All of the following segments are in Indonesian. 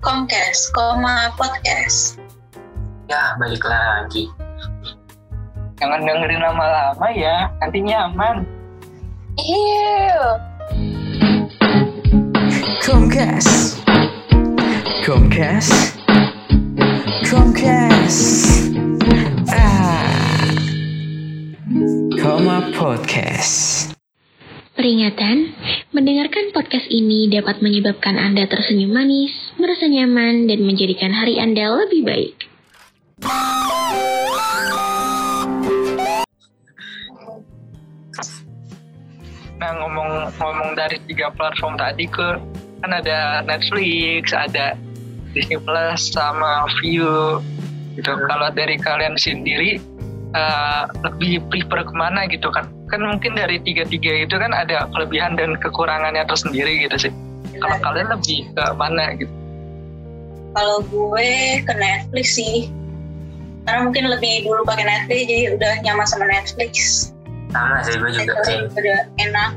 Comcast, Koma Podcast. Ya, balik lagi. Jangan dengerin lama-lama ya, nanti nyaman. Iya. Comcast. Comcast. Comcast. Ah. Koma Podcast. Peringatan, mendengarkan podcast ini dapat menyebabkan Anda tersenyum manis, merasa nyaman, dan menjadikan hari Anda lebih baik. Nah ngomong-ngomong dari tiga platform tadi ke kan ada Netflix, ada Disney Plus, sama View. Gitu. Kalau dari kalian sendiri uh, lebih prefer ke mana gitu kan? Kan mungkin dari tiga-tiga itu kan ada kelebihan dan kekurangannya tersendiri gitu sih. Kalau kalian lebih ke mana gitu? Kalau gue ke Netflix sih. Karena mungkin lebih dulu pakai Netflix jadi udah nyaman sama Netflix. Sama sih, gue juga sih. Udah enak.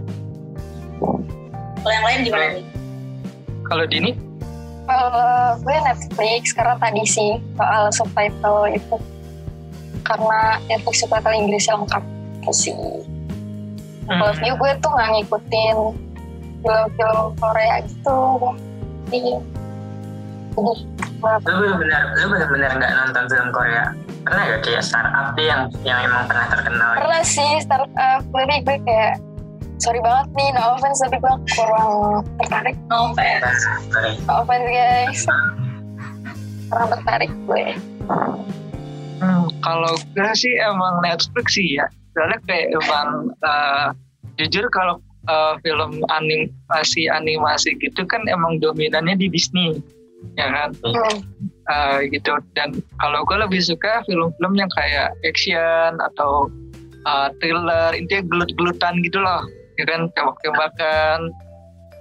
Kalau yang lain gimana nih? Kalau Dini? Uh, gue Netflix karena tadi sih soal subtitle itu karena Netflix subtitle Inggrisnya lengkap sih. Kalau view gue tuh nggak ngikutin film-film Korea gitu. Jadi, jadi Lu bener-bener, lu bener-bener nggak nonton film Korea? Pernah gak kayak startup deh yang yang emang pernah terkenal? pernah sih startup tapi gue kayak sorry banget nih no offense tapi gue kurang tertarik No offense. No offense guys kurang tertarik gue Hmm, kalau gue sih emang Netflix sih ya. Soalnya kayak emang uh, jujur kalau uh, film animasi animasi gitu kan emang dominannya di Disney, ya kan? Uh, gitu. Dan kalau gue lebih suka film-film yang kayak action atau uh, thriller, intinya gelut-gelutan gitu loh, ya kan? Tembak-tembakan.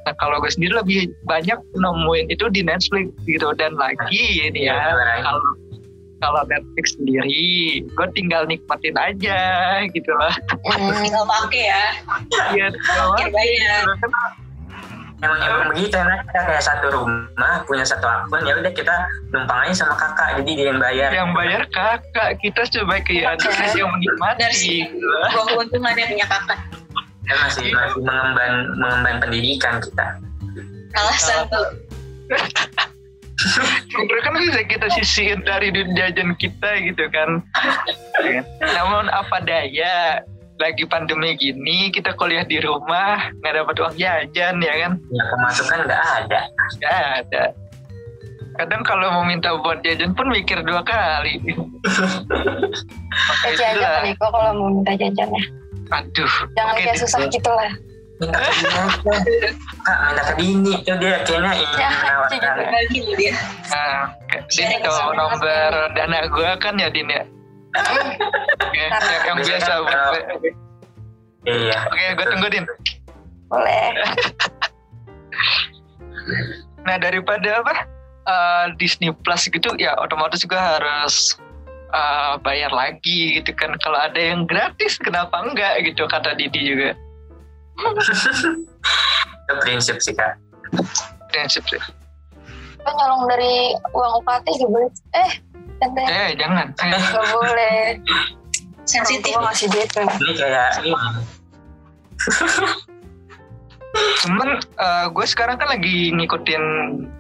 Nah kalau gue sendiri lebih banyak nemuin itu di Netflix gitu dan lagi ini ya Iya, kalau kalau Netflix sendiri gue tinggal nikmatin aja gitu lah Hmm. Tinggal pakai ya. Iya, tinggal bayar. Emang emang begitu emang kita kayak satu rumah punya satu akun ya udah kita numpang aja sama kakak jadi dia yang bayar. yang bayar kakak kita sebagai anak yang Dari menikmati sih. gitu lah. Gua keuntungannya punya kakak. Kita masih masih mengemban mengemban pendidikan kita. Alasan tuh. Sebenarnya kan bisa kita sisihin dari duit jajan kita gitu kan. Namun apa daya lagi pandemi gini kita kuliah di rumah nggak dapat uang jajan ya kan? Ya pemasukan nggak ada. nggak ada. Kadang kalau mau minta buat jajan pun mikir dua kali. Kece aja Niko kalau mau minta jajannya aduh jangan oke kayak susah gitu lah Minta ke minta ke Dini itu dia kayaknya ingin Ya, dia. Sama nomor dana gue kan ya Din ya? Yang, biasa. kalau- Oke, Iya. gue tunggu Din. boleh Nah, daripada apa? Disney Plus gitu ya otomatis gue harus eh, bayar lagi gitu kan. Kalau ada yang gratis kenapa enggak gitu kata Didi juga. Itu prinsip sih kak. Prinsip sih. Lo nyolong dari uang UKT juga eh tante Eh, jangan. Eh, nggak boleh Sensitif. Duit kan Ini kayak ini. cuman gue sekarang kan lagi ngikutin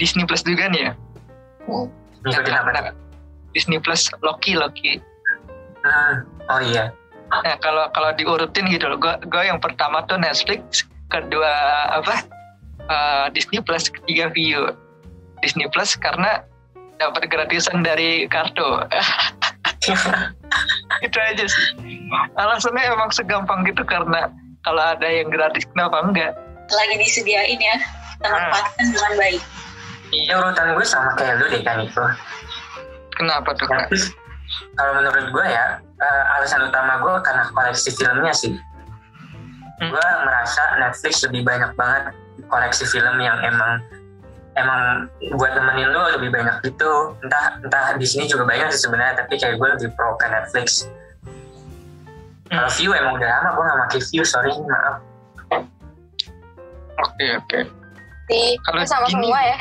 Disney Plus juga nih ya. Ngikutin apa? Disney Plus Loki Loki. Hmm. Oh iya. Nah, kalau kalau diurutin gitu loh, gue gue yang pertama tuh Netflix, kedua apa eh, Disney Plus, ketiga View. Disney Plus karena dapat gratisan dari kartu. itu aja sih. Alasannya emang segampang gitu karena kalau ada yang gratis kenapa enggak? Lagi disediain ya. Kita Ah. manfaatkan dengan baik. Iya urutan gue sama kayak lu deh kan itu. Kenapa tuh kak? Tapi kalau menurut gue ya eh, alasan utama gue karena koleksi filmnya sih. Hmm. Gue merasa Netflix lebih banyak banget koleksi film yang emang emang buat temenin lu lebih banyak gitu. Entah entah di sini juga banyak sih sebenarnya tapi kayak gue lebih pro ke Netflix. Kalau view emang udah lama gue gak pakai view sorry maaf. Oke oke. di Kalau sama gini- semua ya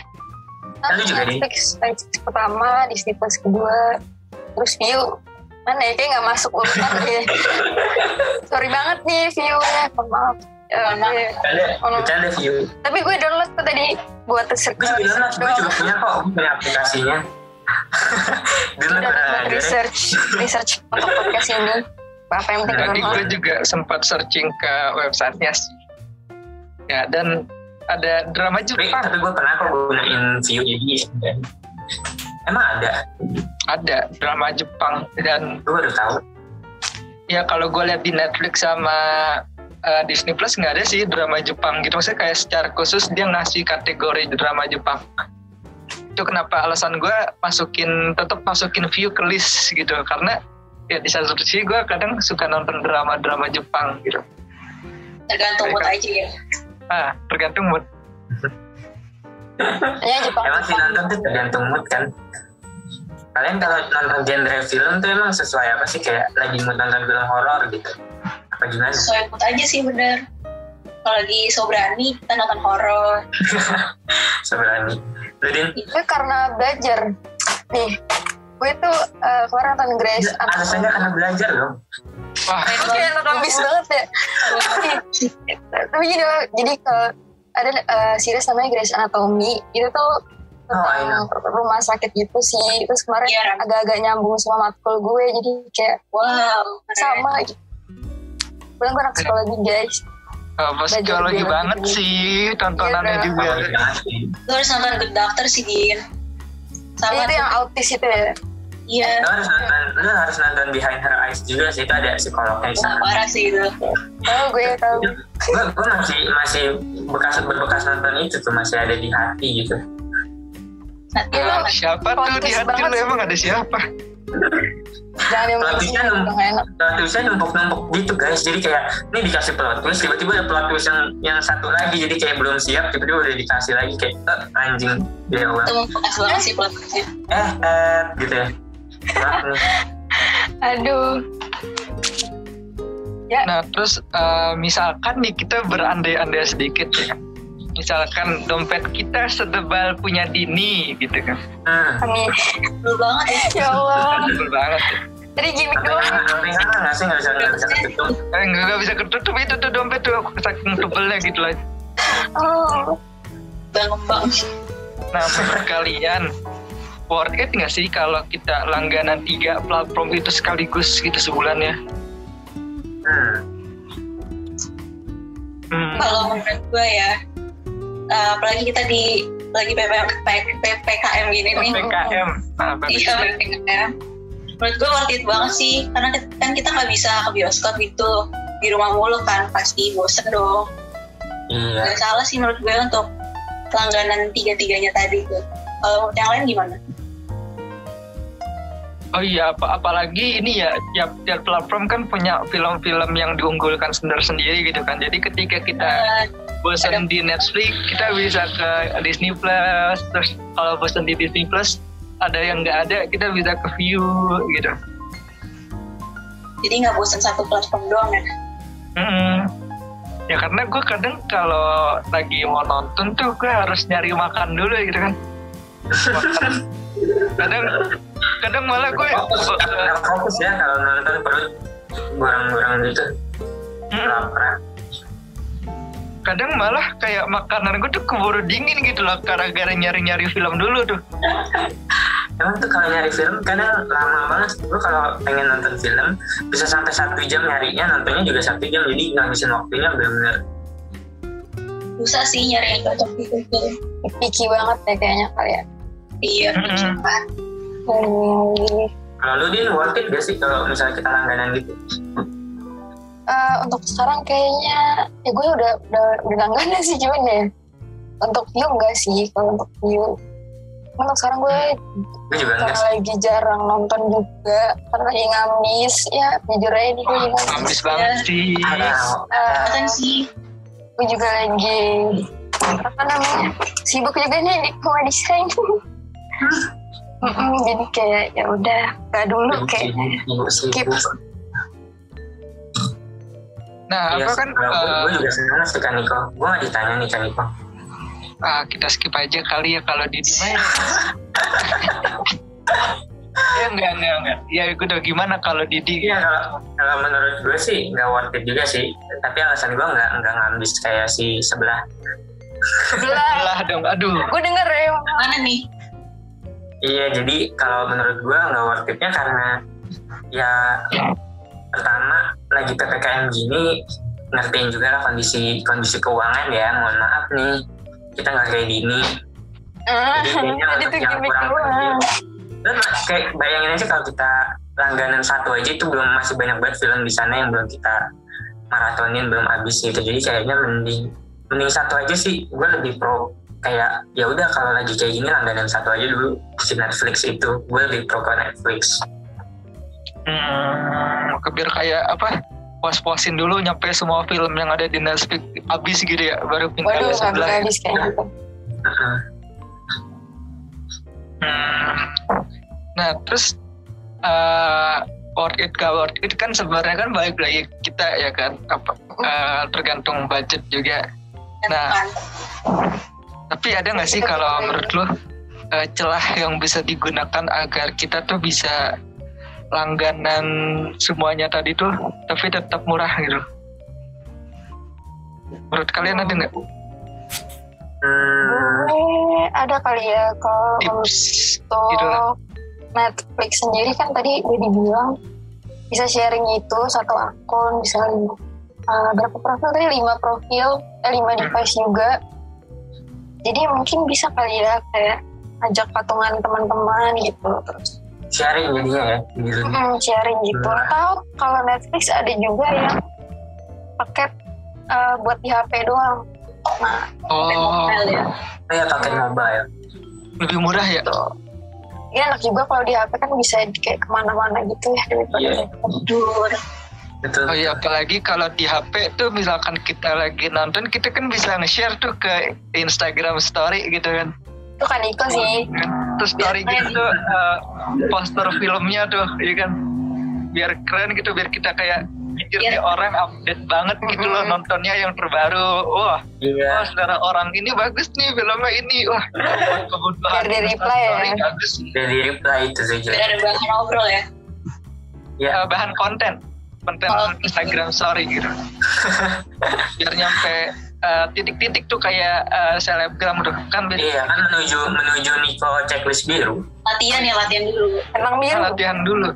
Kan lu juga? Netflix, Netflix pertama, Disney Plus kedua, terus View. Mana ya, kayak nggak masuk urutan deh. Sorry banget nih View-nya, mohon maaf. Ya, Bercanda, Oh. view. Tapi gue download tuh tadi buat research. Gue juga download, gue juga punya kok, gue punya aplikasinya. Dulu Udah pernah buat ada. research, research untuk podcast ini. Apa yang penting Tadi download. gue juga sempat searching ke websitenya sih. Ya dan ada drama Tapi, Jepang tapi gue pernah kok gunain view jadi Emang ada? ada drama Jepang dan Gue baru tahu. ya kalau gue lihat di Netflix sama uh, Disney Plus nggak ada sih drama Jepang gitu maksudnya kayak secara khusus dia ngasih kategori drama Jepang itu kenapa alasan gue masukin tetap masukin view ke list gitu karena ya di satu sisi gue kadang suka nonton drama-drama Jepang gitu Tergantung mood aja ya. ah tergantung mood Ya Jepang. Emang sih nonton tuh tergantung mood kan. Kalian kalau nonton genre film tuh emang sesuai apa sih kayak lagi mood nonton film horor gitu? Apa gimana? Sesuai mood aja sih bener. Kalau lagi sobrani kita nonton horor. Sebenarnya. Lu Din? Gue karena belajar. Nih, gue tuh eh, kemarin nonton Grace Alasannya karena belajar dong. wah kayak nonton bis banget ya. Tapi gini loh, jadi kalau ada eh, series namanya Grace Anatomy, itu tuh Oh, know. tentang rumah sakit gitu sih. Terus kemarin Iya. agak-agak nyambung sama matkul gue, jadi kayak Wow. sama gitu. Bilang gue anak psikologi guys. uh, psikologi banget biologi. sih tontonannya Iya, juga Apa banget sih? Lu harus nonton Good Doctor sih, Din. Sama itu yang autis itu ya. Iya. Lu harus nonton, lu harus nonton Behind Her Eyes juga sih itu ada psikolognya di sana. parah sih itu. Tahu gue tahu. Gue gue masih masih bekas berbekas nonton itu tuh masih ada di hati gitu. Nanti lo Ah, siapa tuh di hati lu emang ada siapa? Jangan enak. plot twistnya numpuk-numpuk gitu guys. Jadi kayak ini dikasih plot twist tiba-tiba ada plot twist yang yang satu lagi. Jadi kayak belum siap tiba-tiba udah dikasih lagi kayak eh, anjing dia plotnya. eh eh gitu ya. Maaf Aduh. Nah, terus eh, misalkan nih kita berandai-andai sedikit ya. Misalkan dompet kita setebal punya Dini gitu kan. hmm. Amin. Banget ya. Ya Allah. Banget. ya. Tadi gimmick Tapi doang. kan nggak sih nggak bisa nggak bisa ketutup Eh, nggak bisa ketutup itu tuh dompet tuh saking tebelnya gitu lah. Oh. Bang Bang. Nah, menurut kalian worth it nggak sih kalau kita langganan tiga platform itu sekaligus gitu sebulan Hmm. Kalau menurut gue ya, eh, apalagi kita di lagi PPKM gini nih. PKM. Nah, Iya, PPKM. Menurut gue worth it banget sih, karena kan kita nggak bisa ke bioskop gitu di rumah mulu kan, pasti bosen dong. iya Gak salah sih menurut gue untuk langganan tiga-tiganya tadi tuh. Kalau yang lain gimana? Oh iya, apa apalagi ini ya tiap tiap platform kan punya film-film yang diunggulkan sendiri-sendiri gitu kan. Jadi ketika kita bosan di Netflix, kita bisa ke Disney Plus. Terus kalau bosan di Disney Plus, ada yang nggak ada, kita bisa ke View gitu. jadi nggak bosen satu platform doang ya? Mm-mm. Ya karena gue kadang kalau lagi mau nonton tuh gue harus nyari makan dulu gitu kan. Makan. kadang kadang malah gue fokus ya kalau nonton perut gorang-gorang gitu Mm, lapar kadang malah kayak makanan gue tuh keburu dingin gitu loh gara-gara nyari-nyari film dulu tuh. Emang tuh kalau nyari film kadang lama banget. Gue kalau pengen nonton film bisa sampai satu jam nyarinya, nontonnya juga satu jam. Jadi ngabisin waktunya benar-benar. Susah sih nyari yang cocok gitu. Picky banget ya kayaknya kalian. Iya, Mm-mm. cepat. Hmm. Kalau lu din worth it gak sih kalau misalnya kita langganan gitu? Eh, untuk sekarang kayaknya ya gue udah udah udah langganan sih cuman ya untuk view enggak sih kalau untuk view Cuman untuk sekarang gue Gue juga enggak karena sih. lagi jarang nonton juga karena lagi ngamis ya jujur aja nih gue lagi ngamis Ambis banget sih. Ada, Eh, Kan sih, gue juga lagi apa namanya sibuk juga nih di rumah desain Mm-mm, jadi kayak ya udah gak dulu kayak sibuk. Nah, Iya, apa kan gue eh, juga senang sih kan Niko. Gue gak ditanya nih kan Niko. ah, kita skip aja kali ya kalau di Dima ya. ya enggak enggak enggak. Ya udah gimana kalau Didi? Iya kalau, kalau menurut gue sih nggak worth it juga sih. Tapi alasan gue nggak nggak ngambis kayak si sebelah. Belah. Lah dong, aduh. Gue denger ya. Mana nih? Iya jadi kalau menurut gue nggak worth itnya karena ya pertama lagi ppkm gini ngertiin juga lah kondisi kondisi keuangan ya. Mohon maaf nih kita nggak kayak gini. Ah, Jadi kayaknya untuk tuh yang kurang penting Dan kayak bayangin aja kalau kita langganan satu aja itu belum masih banyak banget film di sana yang belum kita maratonin belum habis gitu jadi kayaknya mending mending satu aja sih gue lebih pro kayak ya udah kalau lagi kayak gini langganan satu aja dulu si Netflix itu gue lebih pro ke Netflix Hmm, biar kayak apa? Puas-puasin dulu nyampe semua film yang ada di Netflix habis gitu ya, baru pindah Waduh, ke sebelah. habis kayak gitu. Heeh. Hmm. Nah, terus eh worth it gak worth it kan sebenarnya kan balik lagi kita ya kan apa eh, tergantung budget juga. Nah? Tapi ada nggak sih kalau menurut lo eh, celah yang bisa digunakan agar kita tuh bisa langganan semuanya tadi tuh tapi tetap murah gitu. Menurut kalian ada nggak? Hmm, ada kali ya. Kalau tips gitu untuk Netflix sendiri kan tadi gue dibilang bisa sharing itu satu akun bisa lima uh, berapa profil tadi? Lima profil eh lima Hmm. device juga jadi mungkin bisa kali ya kayak ajak patungan teman-teman gitu terus sharing jadinya ya gitu. mm, sharing gitu Hmm. atau kalau Netflix ada juga yang paket uh, buat di HP doang nah Oh, Mobile ya. Oh ya pakai mobile lebih murah ya? ya enak juga kalau di HP kan bisa kayak ke mana-mana gitu ya daripada Iya. Dur. Betul Oh iya, apalagi kalau di HP tuh misalkan kita lagi nonton, kita kan bisa nge-share tuh ke Instagram story gitu kan. itu kan Iko sih Terus story gitu tuh eh, poster filmnya tuh, ya kan. Biar keren gitu, biar kita kayak pikir Iya. nih orang update banget gitu loh nontonnya yang terbaru. Wah, iya oh, saudara orang ini bagus nih filmnya ini. Wah, kebutuhan Biar di-reply ya. story bagus. dari reply itu saja Biar ada bahan ngobrol ya. ya Eh, bahan konten konten Oh. Instagram story gitu. Biar nyampe eh, titik-titik tuh kayak eh, selebgram tuh. Kan iya kan menuju menuju Niko checklist biru. Latihan ya, latihan dulu. emang biru. Latihan dulu.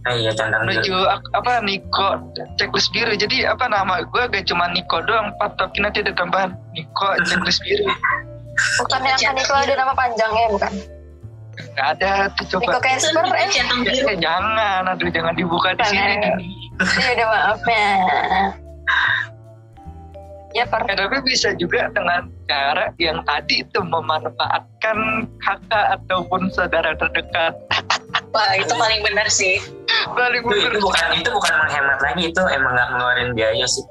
Nah iya biru menuju apa Niko checklist biru. Jadi apa nama gue gak cuma Niko doang Pak tapi nanti ada tambahan. Niko checklist biru. Bukan yang kan Iko ada nama panjangnya bukan? Gak ada tuh coba. Casper eh. Eh, jangan aduh jangan dibuka di sini ya udah maaf ya ya Ya, tapi bisa juga dengan cara yang tadi itu memanfaatkan kakak ataupun saudara terdekat. Wah, itu paling benar sih. Paling itu, itu bener. bukan itu bukan menghemat lagi itu emang nggak ngeluarin biaya sih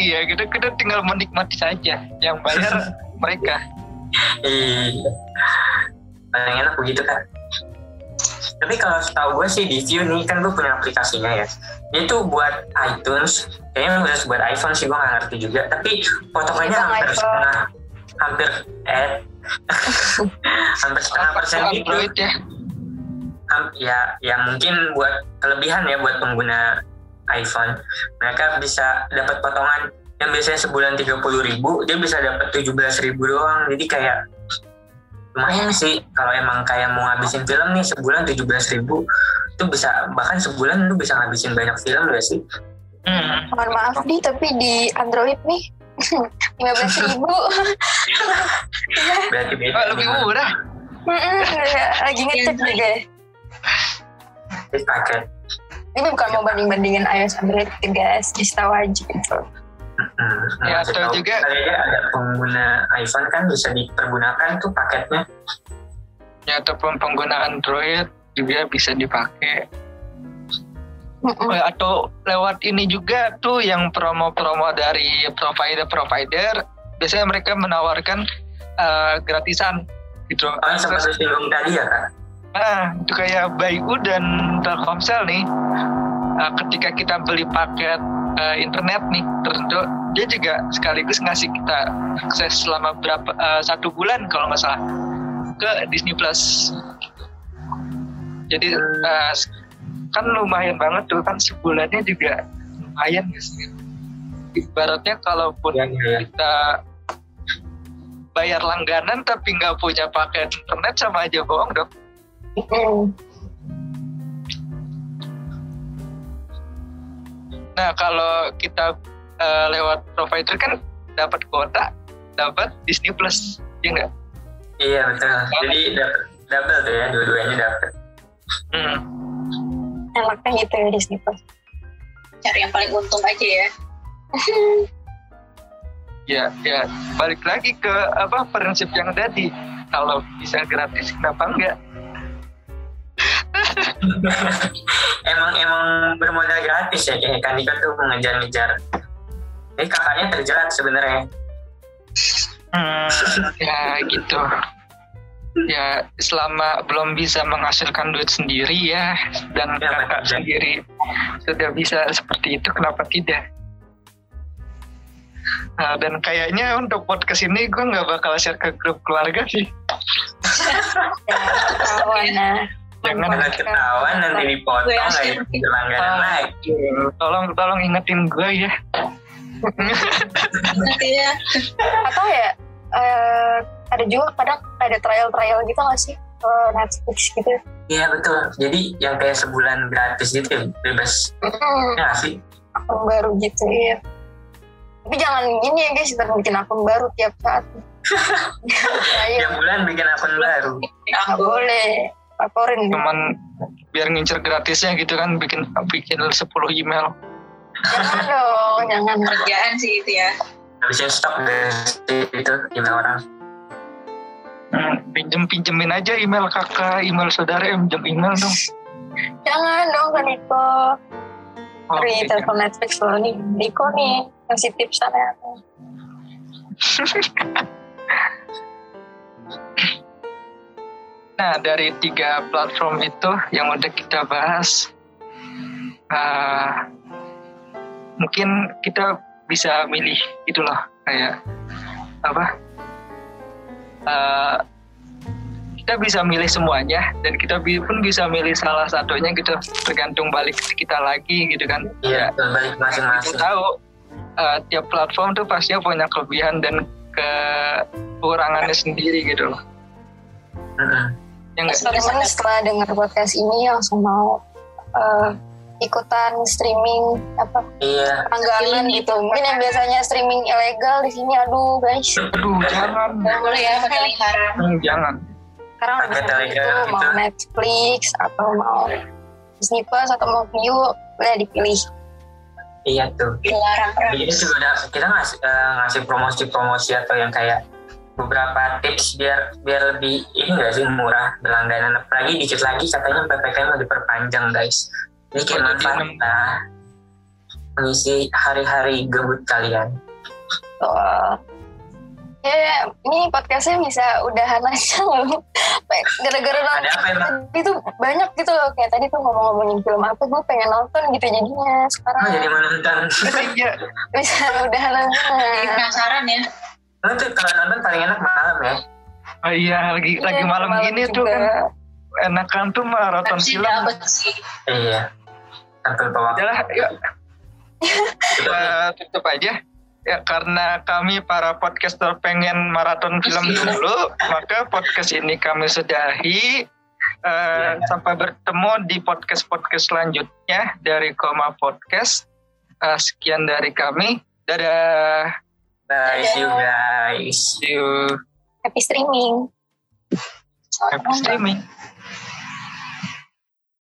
Iya, kita kita tinggal menikmati saja. Yang bayar mereka. iya paling enak begitu kan tapi kalau setahu gue sih di view nih kan gue punya aplikasinya ya. Itu buat iTunes. Kayaknya udah buat iPhone sih gue nggak ngerti juga. Tapi Bang hampir iPhone. setengah hampir eh hampir setengah persen gitu. ya. Ya ya mungkin buat kelebihan ya buat pengguna iPhone. Mereka bisa dapat potongan yang biasanya sebulan 30.000 ribu dia bisa dapat 17.000 ribu doang. Jadi kayak lumayan sih kalau emang kayak mau ngabisin film nih sebulan 17.000 ribu itu bisa bahkan sebulan lu bisa ngabisin banyak film gak sih? Hmm. mohon maaf nih tapi di Android nih lima belas ribu. Berarti beda Oh, lebih murah. lagi ngecek nih guys Jadi paket ini bukan mau banding bandingin iOS Android gitu guys. Just tahu aja gitu Hmm, Ya, atau tahu, juga- ada pengguna iPhone kan bisa dipergunakan tuh paketnya Ya, ataupun pengguna Android juga bisa dipakai. Mm-mm. Atau lewat ini juga tuh yang promo-promo dari provider-provider. Biasanya mereka menawarkan eh, gratisan gitu. oh yang sempat lu singgung tadi ya kak Nah, itu kayak Bayu dan Telkomsel nih. Nah, ketika kita beli paket eh, internet nih tertentu, dia juga sekaligus ngasih kita akses selama berapa eh, satu bulan kalau nggak salah ke Disney Plus. Jadi eh, kan lumayan banget tuh kan sebulannya juga lumayan guys. Ibaratnya kalaupun Iya, iya. kita bayar langganan tapi nggak punya paket internet sama aja bohong dong. Nah kalau kita eh, lewat provider kan dapat kuota, dapat Disney Plus, ya nggak? Iya betul. Jadi dapet double tuh ya, dua-duanya dapet. Hmm. Enaknya gitu ya Disney Plus. Cari yang paling untung aja ya. Ya, ya balik lagi ke apa prinsip yang tadi. Kalau bisa gratis, kenapa enggak? Emang emang bermodal gratis ya kayak Kanika tuh mengejar-ngejar. Jadi kakaknya terjerat sebenarnya. Hmm, ya gitu. Ya selama belum bisa menghasilkan duit sendiri ya dan Ya, kakak betul. sendiri sudah bisa seperti itu, kenapa tidak? Nah, dan kayaknya untuk podcast ini gue nggak bakal share ke grup keluarga sih. Ya, ketahuan nah. Jangan Karena ketahuan nanti dipotong Gue nggak yakin. bisa langganan lagi. Tolong tolong ingetin gue ya. Nanti ya. Atau ya eh, ada juga kadang ada trial-trial gitu nggak sih ke Netflix gitu. Iya betul. Jadi yang kayak sebulan gratis gitu ya, bebas. Ya nggak sih. akun baru gitu ya. Tapi jangan gini ya guys, ntar bikin akun baru tiap saat. Tiap bulan bikin akun baru. nggak boleh. Laporin. Cuman biar ngincer gratisnya gitu kan bikin bikin 10 email. Jangan dong, jangan. Kerjaan sih itu ya. Habisnya stop itu email orang. Hmm, pinjem pinjemin aja email kakak, email saudara, eh, pinjem email dong. Jangan dong kan Niko. Oke. Free telepon Netflix loh nih. Niko nih kasih tips sana. Nah dari tiga platform itu yang udah kita bahas, ah, mungkin kita bisa milih loh kayak apa? Ah, kita bisa milih semuanya dan kita pun bisa milih salah satunya gitu tergantung balik kita lagi gitu kan. Iya, balik kita tahu uh, tiap platform tuh pasti punya kelebihan dan kekurangannya sendiri gitu loh. Yang Teman-teman setelah dengar podcast ini langsung mau eh, ikutan streaming apa Iya, langganan Streaming. gitu. Mungkin yang biasanya streaming ilegal di sini aduh guys. aduh jangan, Nggak boleh ya pakai lingkaran. Hmm, jangan. Sekarang bisa Telegram gitu, mau. Netflix atau mau Disney Plus atau mau View boleh dipilih. iya tuh. Dilarang Jadi kita juga udah kita ngasih eh, ngasih promosi-promosi atau yang kayak beberapa tips biar biar lebih ini nggak sih murah berlangganan apalagi dikit lagi katanya ppkm mau diperpanjang guys ini kayak Oh, jadi manfaat enam- kita mengisi hari-hari gabut kalian Tuh. Ya, ini podcastnya bisa udahan aja loh. Gara-gara ada nonton apa emang tadi tuh banyak gitu loh. Kayak tadi tuh ngomong-ngomongin film apa, gue pengen nonton gitu jadinya. Sekarang oh, jadi menonton Iya, bisa udahan Jadi aja. penasaran ya. Lu tuh kalau nonton paling enak malam ya oh, iya lagi lagi Iya, malam gini tuh juga. kan enakan tuh maraton film. iya sampai bawa Udahlah, yuk kita tutup aja. Ya karena kami para podcaster pengen maraton film dulu, maka podcast ini kami sudahi. Eh, Iya. Sampai bertemu di podcast-podcast selanjutnya dari Koma Podcast. Eh, sekian dari kami. Dadah. Bye see you guys See you. Happy streaming. Happy streaming.